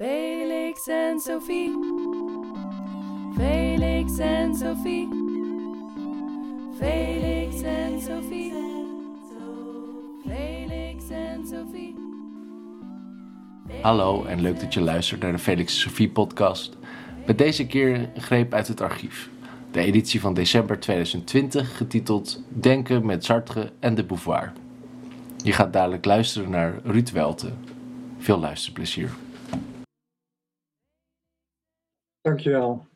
Felix en Sophie. Felix en Sophie. Felix en Sophie. Felix en Sophie. Hallo en leuk dat je luistert naar de Felix en Sophie podcast. Met deze keer een greep uit het archief. De editie van december 2020 getiteld Denken met Sartre en de Beauvoir. Je gaat dadelijk luisteren naar Ruud Welte. Veel luisterplezier. Dankjewel.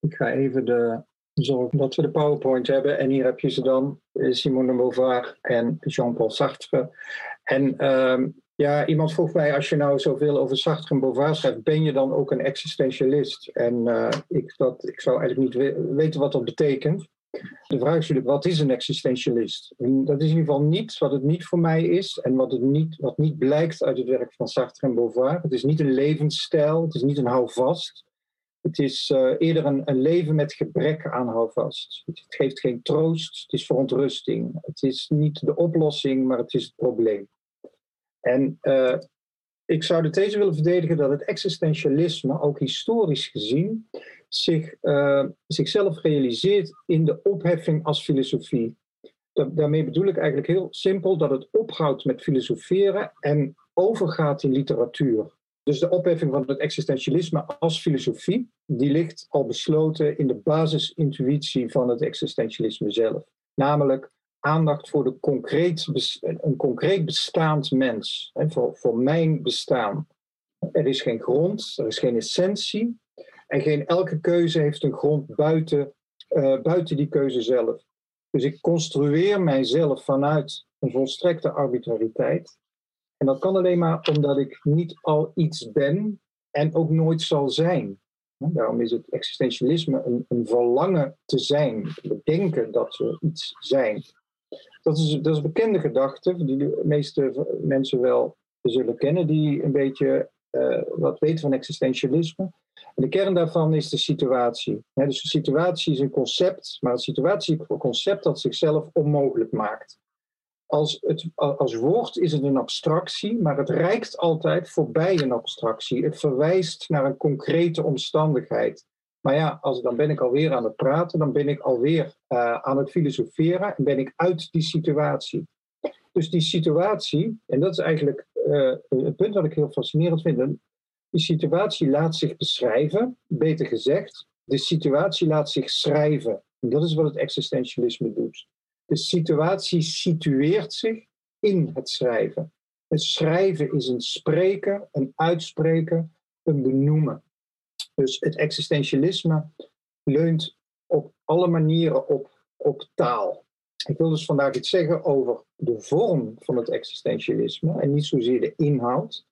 Ik ga even de zorgen dat we de PowerPoint hebben. En hier heb je ze dan, Simone de Beauvoir en Jean-Paul Sartre. En ehm, ja, iemand vroeg mij, als je nou zoveel over Sartre en Beauvoir schrijft, ben je dan ook een existentialist? En eh, ik, ik zou eigenlijk niet we- weten wat dat betekent. De vraag is natuurlijk, wat is een existentialist? En dat is in ieder geval niet wat het niet voor mij is en wat, het niet, wat niet blijkt uit het werk van Sartre en Beauvoir. Het is niet een levensstijl, het is niet een houvast. Het is eh, eerder een, leven met gebrek aan houvast. Het geeft geen troost, het is verontrusting. Het is niet de oplossing, maar het is het probleem. En eh, ik zou de these willen verdedigen dat het existentialisme, ook historisch gezien, zich, eh, zichzelf realiseert in de opheffing als filosofie. Da- daarmee bedoel ik eigenlijk heel simpel dat het ophoudt met filosoferen en overgaat in literatuur. Dus de opheffing van het existentialisme als filosofie, die ligt al besloten in de basisintuïtie van het existentialisme zelf. Namelijk aandacht voor de concreet, een concreet bestaand mens, voor, voor mijn bestaan. Er is geen grond, er is geen essentie en geen elke keuze heeft een grond buiten, eh, buiten die keuze zelf. Dus ik construeer mijzelf vanuit een volstrekte arbitrariteit. En dat kan alleen maar omdat ik niet al iets ben en ook nooit zal zijn. Daarom is het existentialisme een, verlangen te zijn. We denken dat we iets zijn. Dat is, dat is een bekende gedachte, die de meeste mensen wel zullen kennen, die een beetje eh, wat weten van existentialisme. En de kern daarvan is de situatie. Dus de situatie is een concept, maar een situatie is een concept dat zichzelf onmogelijk maakt. Als, het, als woord is het een abstractie, maar het reikt altijd voorbij een abstractie. Het verwijst naar een concrete omstandigheid. Maar ja, als, dan ben ik alweer aan het praten, dan ben ik alweer uh, aan het filosoferen en ben ik uit die situatie. Dus die situatie, en dat is eigenlijk uh, het punt dat ik heel fascinerend vind, die situatie laat zich beschrijven, beter gezegd, de situatie laat zich schrijven. En dat is wat het existentialisme doet. De situatie situeert zich in het schrijven. Het schrijven is een spreken, een uitspreken, een benoemen. Dus het existentialisme leunt op alle manieren op, op taal. Ik wil dus vandaag iets zeggen over de vorm van het existentialisme en niet zozeer de inhoud.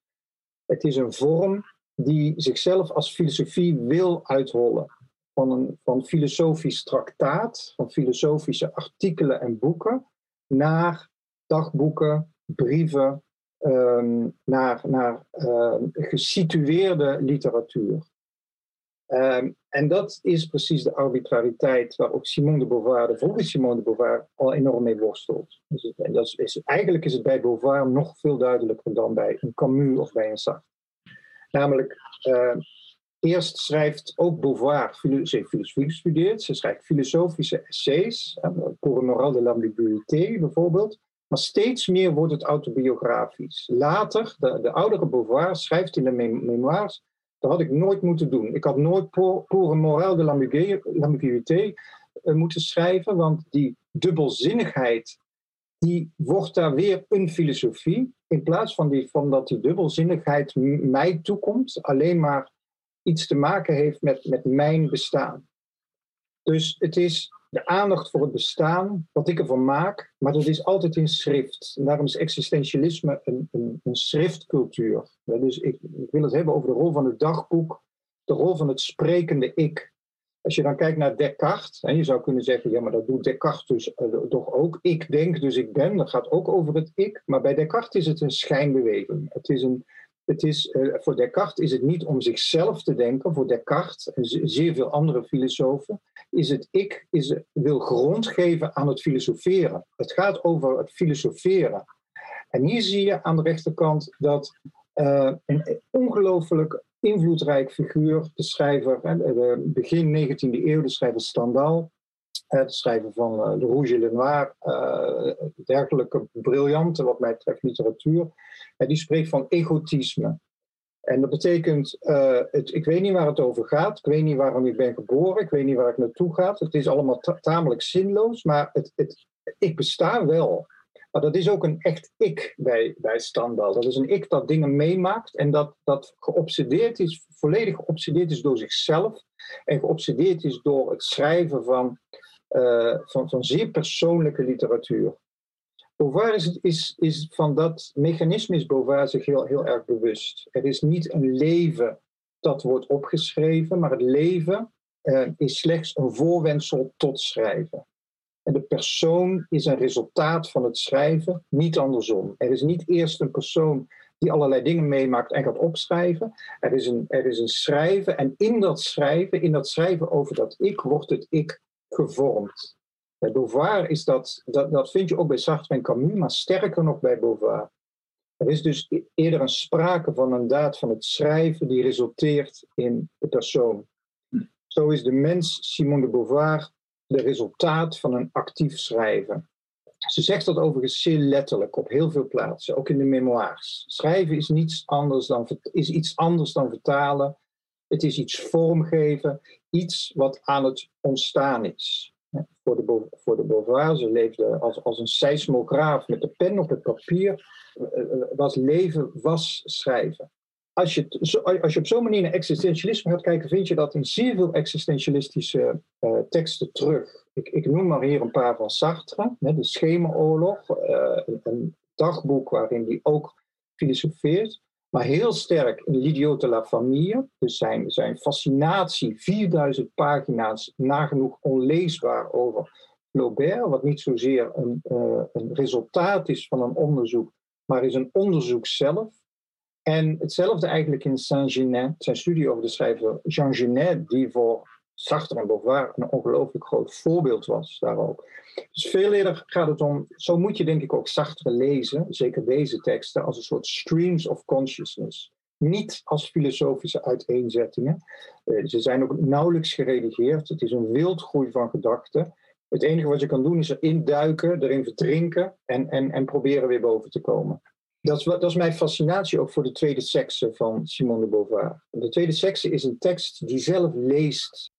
Het is een vorm die zichzelf als filosofie wil uithollen. Van een van filosofisch traktaat, van filosofische artikelen en boeken, naar dagboeken, brieven, um, naar, naar uh, gesitueerde literatuur. Um, en dat is precies de arbitrariteit waar ook Simone de Beauvoir, de vroege Simone de Beauvoir, al enorm mee worstelt. Dus, en dat is, eigenlijk is het bij Beauvoir nog veel duidelijker dan bij een Camus of bij een Sartre. Namelijk, eerst schrijft ook Beauvoir, ze filosofie gestudeerd, ze schrijft filosofische essays, pour een moral de l'ambiguïté bijvoorbeeld, maar steeds meer wordt het autobiografisch. Later, de, de oudere Beauvoir schrijft in de memoires, dat had ik nooit moeten doen. Ik had nooit pour, pour een moral de l'ambiguïté uh, moeten schrijven, want die dubbelzinnigheid, die wordt daar weer een filosofie. In plaats van, die, van dat die dubbelzinnigheid mij toekomt, alleen maar iets te maken heeft met, met mijn bestaan. Dus het is de aandacht voor het bestaan, wat ik ervan maak, maar dat is altijd in schrift. Daarom is existentialisme een, een, een schriftcultuur. Dus ik, ik, wil het hebben over de rol van het dagboek, de rol van het sprekende ik. Als je dan kijkt naar Descartes, en je zou kunnen zeggen, ja, maar dat doet Descartes dus uh, toch ook. Ik denk, dus ik ben, dat gaat ook over het ik. Maar bij Descartes is het een schijnbeweging. Het is een, het is, uh, voor Descartes is het niet om zichzelf te denken. Voor Descartes en zeer veel andere filosofen is het ik is, wil grond geven aan het filosoferen. Het gaat over het filosoferen. En hier zie je aan de rechterkant dat uh, een ongelooflijk invloedrijk figuur, de schrijver, begin 19e eeuw, de schrijver Stendhal, de schrijver van de Rouge et le Noir, dergelijke briljante, wat mij betreft, literatuur. die spreekt van egotisme. En dat betekent, het, ik weet niet waar het over gaat, ik weet niet waarom ik ben geboren, ik weet niet waar ik naartoe ga. Het is allemaal tamelijk zinloos, maar het, het, ik besta wel. Maar dat is ook een echt ik bij, bij Standal. Dat is een ik dat dingen meemaakt en dat, dat geobsedeerd is, volledig geobsedeerd is door zichzelf en geobsedeerd is door het schrijven van, uh, van, zeer persoonlijke literatuur. Beauvoir is, is, is van dat mechanisme is Beauvoir zich heel, heel erg bewust. Er is niet een leven dat wordt opgeschreven, maar het leven uh, is slechts een voorwendsel tot schrijven. En de persoon is een resultaat van het schrijven, niet andersom. Er is niet eerst een persoon die allerlei dingen meemaakt en gaat opschrijven. Er is een, er is een schrijven en in dat schrijven, in dat schrijven over dat ik, wordt het ik gevormd. Bij Beauvoir is dat, dat, dat vind je ook bij Sartre en Camus, maar sterker nog bij Beauvoir. Er is dus e-, eerder een sprake van een daad van het schrijven die resulteert in de persoon. Zo is de mens, Simone de Beauvoir, de resultaat van een actief schrijven. Ze zegt dat overigens zeer letterlijk op heel veel plaatsen, ook in de memoires. Schrijven is, niets anders dan, is iets anders dan vertalen. Het is iets vormgeven, iets wat aan het ontstaan is. Voor de, voor de Beauvoir, ze leefde als, als een seismograaf met de pen op het papier, eh, eh, was leven, was schrijven als je, als je op zo'n manier naar existentialisme gaat kijken, vind je dat in zeer veel existentialistische uh, teksten terug. Ik, ik, noem maar hier een paar van Sartre, de Schemeroorlog, uh, een, dagboek waarin hij ook filosofeert. Maar heel sterk in L'Idiot de la Famille, dus zijn, zijn fascinatie, 4000 pagina's, nagenoeg onleesbaar over Flaubert, wat niet zozeer een, uh, een resultaat is van een onderzoek, maar is een onderzoek zelf. En hetzelfde eigenlijk in Saint-Genet, zijn studie over de schrijver Jean Genet, die voor Sartre en Beauvoir een ongelooflijk groot voorbeeld was daar ook. Dus veel eerder gaat het om, zo moet je denk ik ook Sartre lezen, zeker deze teksten, als een soort streams of consciousness. Niet als filosofische uiteenzettingen. Eh, ze zijn ook nauwelijks geredigeerd. Het is een wildgroei van gedachten. Het enige wat je kan doen is erin duiken, erin verdrinken en, en, en proberen weer boven te komen. Dat is, dat is mijn fascinatie ook voor de tweede sekse van Simone de Beauvoir. De tweede sekse is een tekst die zelf leest.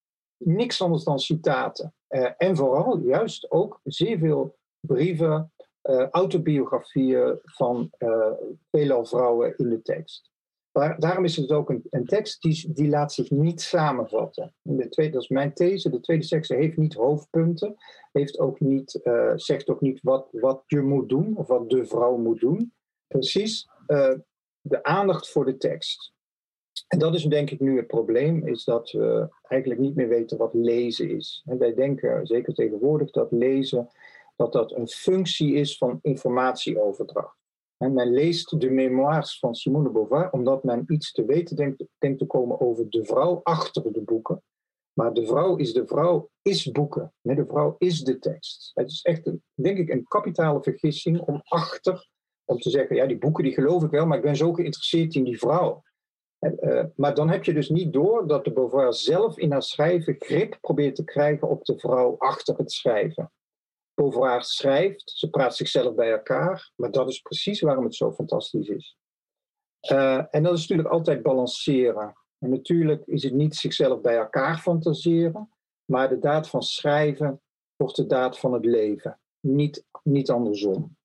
Niks anders dan citaten. Uh, en vooral juist ook zeer veel brieven, uh, autobiografieën van uh, veelal vrouwen in de tekst. Maar daarom is het ook een, een tekst die, die laat zich niet samenvatten. De tweede, dat is mijn these. De tweede sekse heeft niet hoofdpunten. Heeft ook niet, zegt ook niet wat, wat je moet doen of wat de vrouw moet doen precies de aandacht voor de tekst. En dat is denk ik nu het probleem, is dat we eigenlijk niet meer weten wat lezen is. Wij denken, zeker tegenwoordig, dat lezen dat dat een functie is van informatieoverdracht. En men leest de memoires van Simone de Beauvoir omdat men iets te weten denkt, denkt te komen over de vrouw achter de boeken. Maar de vrouw is de vrouw, is boeken. De vrouw is de tekst. Het is echt, een, denk ik, een kapitale vergissing om achter om te zeggen, ja, die boeken die geloof ik wel, maar ik ben zo geïnteresseerd in die vrouw. Uh, maar dan heb je dus niet door dat de Beauvoir zelf in haar schrijven grip probeert te krijgen op de vrouw achter het schrijven. Beauvoir schrijft, ze praat zichzelf bij elkaar, maar dat is precies waarom het zo fantastisch is. Uh, en dat is natuurlijk altijd balanceren. En natuurlijk is het niet zichzelf bij elkaar fantaseren, maar de daad van schrijven wordt de daad van het leven, niet, niet andersom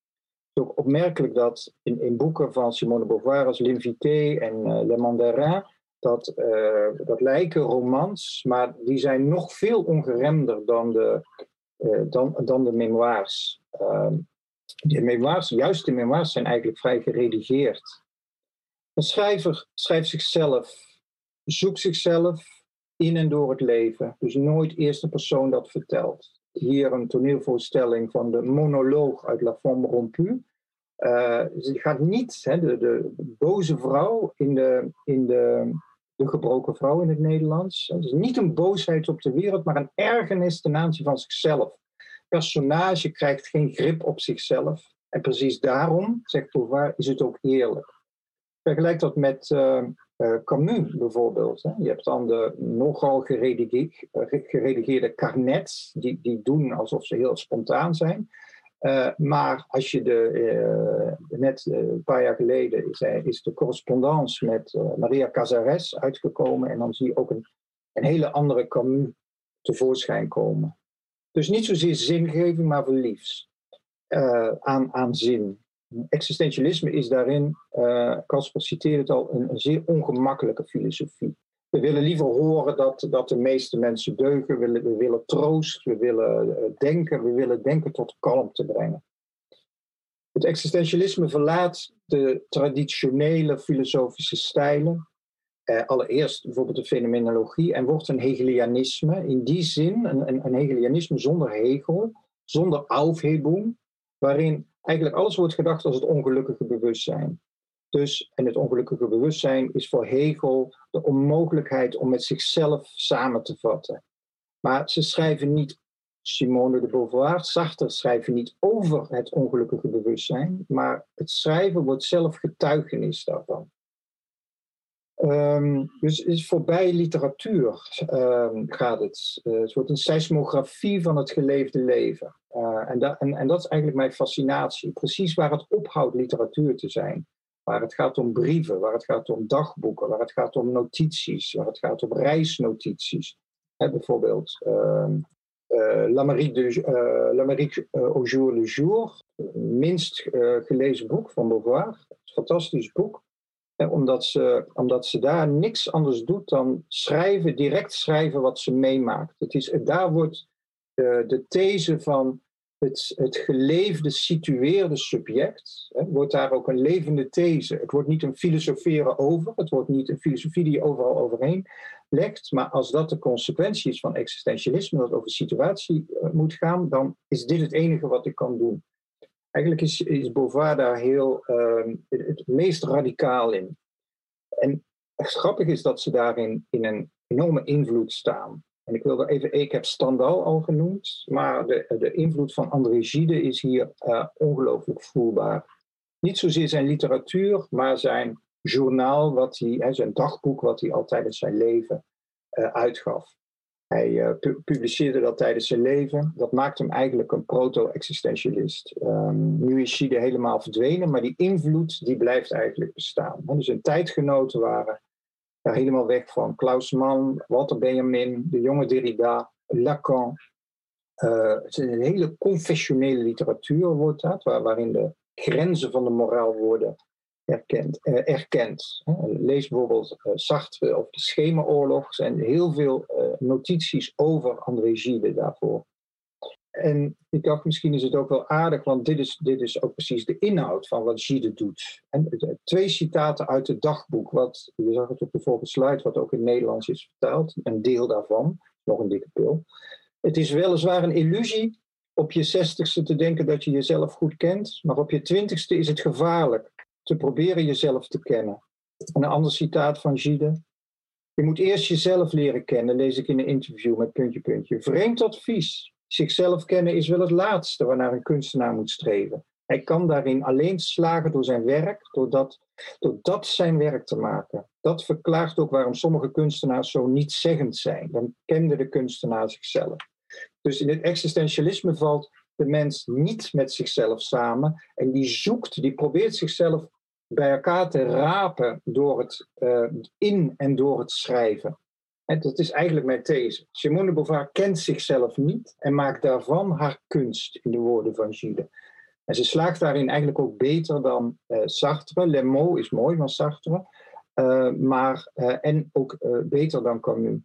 is ook opmerkelijk dat in, in boeken van Simone de Beauvoir als L'Invité en uh, Le Mandarin, dat, uh, dat lijken romans, maar die zijn nog veel ongeremder dan de, uh, dan, dan de memoires. Ehm, de memoires, juist de memoires, zijn eigenlijk vrij geredigeerd. Een schrijver schrijft zichzelf, zoekt zichzelf in en door het leven. Dus nooit eerst een persoon dat vertelt hier een toneelvoorstelling van de monoloog uit La Femme Rompue. Uh, ze gaat niet, hè, de, de, boze vrouw in, de, in de, de gebroken vrouw in het Nederlands. Het is niet een boosheid op de wereld, maar een ergernis ten aanzien van zichzelf. Personage krijgt geen grip op zichzelf. En precies daarom, zegt Beauvoir, is het ook eerlijk. Vergelijk dat met uh, uh, Camus bijvoorbeeld. Je hebt dan de nogal geredigeerde, geredigeerde carnets, die, die doen alsof ze heel spontaan zijn. Uh, maar als je de, net een paar jaar geleden is, is de correspondance met Maria Casares uitgekomen. En dan zie je ook een, een hele andere Camus tevoorschijn komen. Dus niet zozeer zingeving, maar verliefs aan, aan zin. Existentialisme is daarin, uh, Casper citeert het al, een, een, zeer ongemakkelijke filosofie. We willen liever horen dat, dat de meeste mensen deugen, we, we willen troost, we willen uh, denken, we willen denken tot kalmte brengen. Het existentialisme verlaat de traditionele filosofische stijlen, uh, allereerst bijvoorbeeld de fenomenologie, en wordt een Hegelianisme. In die zin, een, een, een Hegelianisme zonder Hegel, zonder Aufhebung, waarin eigenlijk alles wordt gedacht als het ongelukkige bewustzijn. Dus, en het ongelukkige bewustzijn is voor Hegel de onmogelijkheid om met zichzelf samen te vatten. Maar ze schrijven niet, Simone de Beauvoir, Sartre schrijven niet over het ongelukkige bewustzijn, maar het schrijven wordt zelf getuigenis daarvan. Um, dus is voorbij literatuur um, gaat het. Uh, het wordt een seismografie van het geleefde leven. Uh, en, en, en, dat is eigenlijk mijn fascinatie. Precies waar het ophoudt literatuur te zijn. Waar het gaat om brieven, waar het gaat om dagboeken, waar het gaat om notities, waar het gaat om reisnotities. Hè, bijvoorbeeld uh, uh, L'Amérique au jour le jour, minst gelezen boek van Beauvoir. Fantastisch boek omdat, ze, omdat ze daar niks anders doet dan schrijven, direct schrijven wat ze meemaakt. Het is, daar wordt de these van het, geleefde, situeerde subject, hè, wordt daar ook een levende these. Het wordt niet een filosoferen over, het wordt niet een filosofie die je overal overheen legt, maar als dat de consequentie is van existentialisme, dat over situatie uh, moet gaan, dan is dit het enige wat ik kan doen. Eigenlijk is, is Beauvoir daar heel, uh, het, meest radicaal in. En het is dat ze daarin in een enorme invloed staan. En ik wil er even, ik heb Stendhal al genoemd, maar de, de invloed van André Gide is hier uh, ongelooflijk voelbaar. Niet zozeer zijn literatuur, maar zijn journaal, wat hij, zijn dagboek, wat hij al tijdens zijn leven uh, uitgaf. Hij uh, publiceerde dat tijdens zijn leven. Dat maakt hem eigenlijk een proto-existentialist. Um, nu is Gide helemaal verdwenen, maar die invloed die blijft eigenlijk bestaan. Dus zijn tijdgenoten waren helemaal weg van. Klaus Mann, Walter Benjamin, de jonge Derrida, Lacan. Uh, het is een hele confessionele literatuur wordt dat, waar, waarin de grenzen van de moraal worden erkend. Uh, erkend. Lees bijvoorbeeld uh, Sartre of de Schemeroorlog. Er zijn heel veel notities over André Gide daarvoor. En ik dacht, misschien is het ook wel aardig, want dit is, dit is ook precies de inhoud van wat Gide doet. En, twee citaten uit het dagboek, wat, je zag het op de volgende slide, wat ook in het Nederlands is vertaald. Een deel daarvan, nog een dikke pil. Het is weliswaar een illusie op je zestigste te denken dat je jezelf goed kent, maar op je twintigste is het gevaarlijk te proberen jezelf te kennen. een ander citaat van Gide. Je moet eerst jezelf leren kennen, lees ik in een interview met puntje puntje. Vreemd advies. Zichzelf kennen is wel het laatste waarnaar een kunstenaar moet streven. Hij kan daarin alleen slagen door zijn werk, door dat, door dat zijn werk te maken. Dat verklaart ook waarom sommige kunstenaars zo nietszeggend zijn. Dan kende de kunstenaar zichzelf. Dus in het existentialisme valt de mens niet met zichzelf samen en die zoekt, die probeert zichzelf bij elkaar te rapen door het uh, in en door het schrijven. En dat is eigenlijk mijn these. Simone de Beauvoir kent zichzelf niet en maakt daarvan haar kunst, in de woorden van Gide. En ze slaagt daarin eigenlijk ook beter dan uh, Sartre. Le mot is mooi van Sartre, uh, maar, en ook beter dan Camus.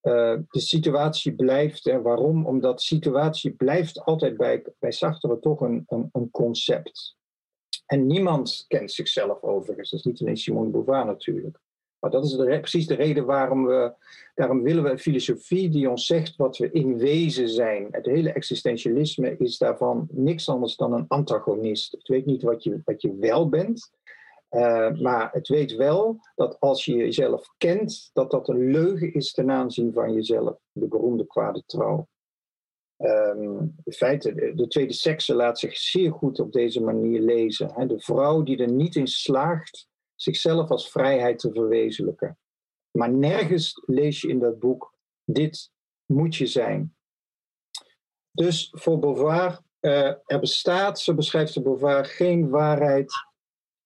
de situatie blijft, en waarom? Omdat situatie blijft altijd bij, bij Sartre toch een, een, een concept. En niemand kent zichzelf overigens. Dat is niet alleen Simone de Beauvoir natuurlijk. Maar dat is de, precies de reden waarom we, daarom willen we een filosofie die ons zegt wat we in wezen zijn. Het hele existentialisme is daarvan niks anders dan een antagonist. Het weet niet wat je, wat je wel bent, uh, maar het weet wel dat als je jezelf kent, dat dat een leugen is ten aanzien van jezelf. De beroemde kwade trouw. Um, in feite, de tweede sekse laat zich zeer goed op deze manier lezen. De vrouw die er niet in slaagt zichzelf als vrijheid te verwezenlijken. Maar nergens lees je in dat boek, dit moet je zijn. Dus voor Beauvoir, uh, er bestaat, zo beschrijft de Beauvoir, geen waarheid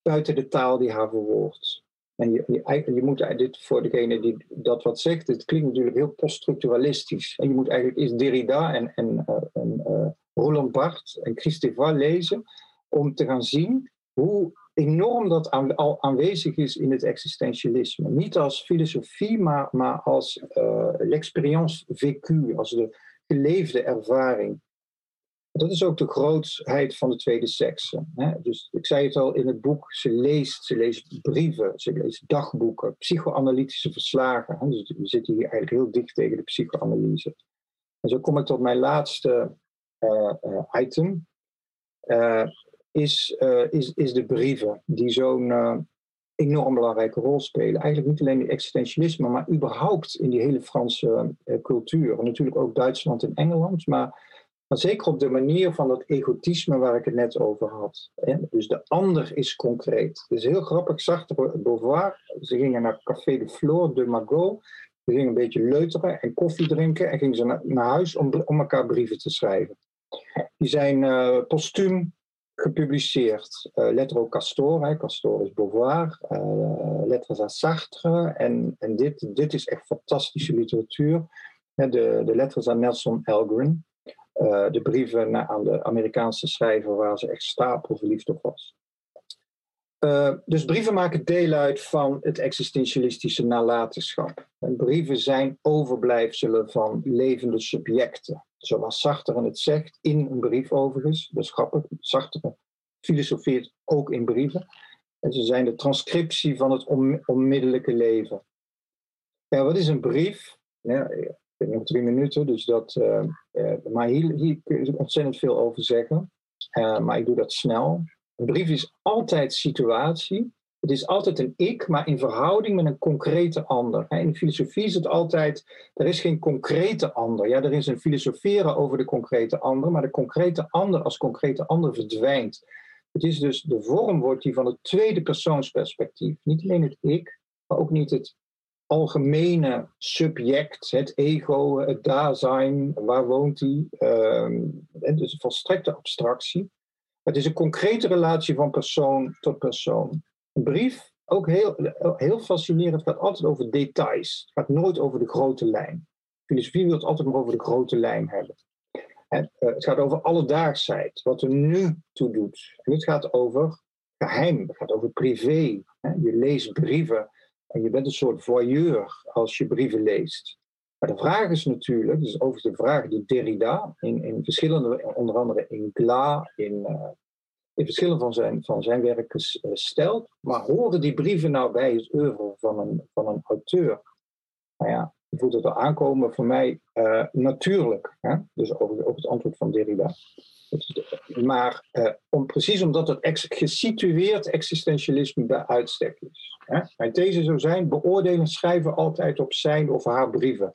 buiten de taal die haar verwoordt. En je, je, je moet dit voor degene die dat wat zegt, het klinkt natuurlijk heel poststructuralistisch. En je moet eigenlijk eerst Derrida en, en, uh, en uh, Roland Barthes en Christophe lezen om te gaan zien hoe enorm dat al aanwezig is in het existentialisme. Niet als filosofie, maar, maar als uh, l'expérience vécue, als de geleefde ervaring. Dat is ook de grootheid van de tweede sekse. Dus ik zei het al in het boek, ze leest, ze leest brieven, ze leest dagboeken, psychoanalytische verslagen. Hè? Dus we zitten hier eigenlijk heel dicht tegen de psychoanalyse. En zo kom ik tot mijn laatste uh, uh, item. Uh, is, is, is de brieven die zo'n enorm belangrijke rol spelen. Eigenlijk niet alleen in existentialisme, maar überhaupt in die hele Franse cultuur. En natuurlijk ook Duitsland en Engeland, maar maar zeker op de manier van dat egotisme waar ik het net over had. Dus de ander is concreet. Dus heel grappig, zag Beauvoir. Ze gingen naar Café de Flore de Magot. Ze gingen een beetje leuteren en koffie drinken. En gingen ze naar, naar huis om, om elkaar brieven te schrijven. Die zijn uh, postuum gepubliceerd. Uh, Lettre au Castor, hè. Castor is Beauvoir. Uh, Lettres à Sartre. En, en dit, dit is echt fantastische literatuur. De, de Lettres aan Nelson Algren. Uh, de brieven aan de Amerikaanse schrijver waar ze echt stapelverliefd op was. Uh, dus brieven maken deel uit van het existentialistische nalatenschap. En brieven zijn overblijfselen van levende subjecten. Zoals Sartre het zegt, in een brief overigens. Dat is grappig. Sartre filosofeert ook in brieven. En ze zijn de transcriptie van het onmiddellijke leven. Ja, wat is een brief? Ja, ik nog drie minuten, dus dat, uh, uh, maar hier, hier kun je ontzettend veel over zeggen. Maar ik doe dat snel. Een brief is altijd situatie. Het is altijd een ik, maar in verhouding met een concrete ander. In de filosofie is het altijd, er is geen concrete ander. Ja, er is een filosoferen over de concrete ander, maar de concrete ander als concrete ander verdwijnt. Het is dus, de vorm wordt die van het tweede persoonsperspectief. Niet alleen het ik, maar ook niet het algemene subject, het ego, het dasein, waar woont hij? Um, dus een volstrekte abstractie. Het is een concrete relatie van persoon tot persoon. Een brief, ook heel, heel fascinerend, gaat altijd over details. Het gaat nooit over de grote lijn. Filosofie wil het altijd maar over de grote lijn hebben. En, uh, het gaat over alledaagsheid, wat er nu toe doet. En het gaat over geheim, het gaat over privé. Hè? Je leest brieven en je bent een soort voyeur als je brieven leest. Maar de vraag is natuurlijk, dus over de vraag die Derrida in, in verschillende, onder andere in Gla, in, uh, in verschillende van zijn, van zijn werken uh, stelt. Maar horen die brieven nou bij het oeuvre van een, van een auteur? Nou ja, je voelt het al aankomen voor mij uh, natuurlijk. Hè? Dus over, het antwoord van Derrida. Maar om, precies omdat het ex gesitueerd existentialisme bij uitstek is. Hè? Mijn these zou zijn, beoordelen schrijven altijd op zijn of haar brieven.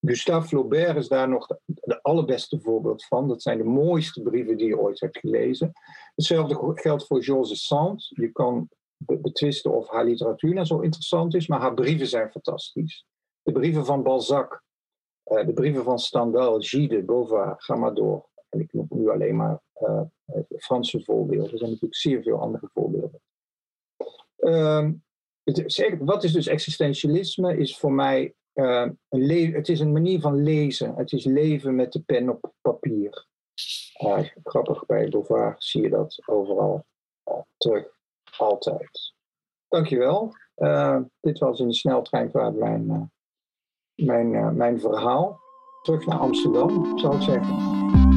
Gustave Flaubert is daar nog de, allerbeste voorbeeld van. Dat zijn de mooiste brieven die je ooit hebt gelezen. Hetzelfde geldt voor Georges Sand. Je kan betwisten of haar literatuur nou zo interessant is, maar haar brieven zijn fantastisch. De brieven van Balzac, uh, de brieven van Stendhal, Gide, Beauvoir, ga door. En ik noem nu alleen maar uh, Franse voorbeelden. Er zijn natuurlijk zeer veel andere voorbeelden. Het, wat is dus existentialisme? Is voor mij uh, een het is een manier van lezen. Het is leven met de pen op papier. Uh, grappig, bij Beauvoir zie je dat overal terug. Altijd. Dankjewel. dit was in de sneltreinvaart mijn, mijn, mijn verhaal. Terug naar Amsterdam, zou ik zeggen.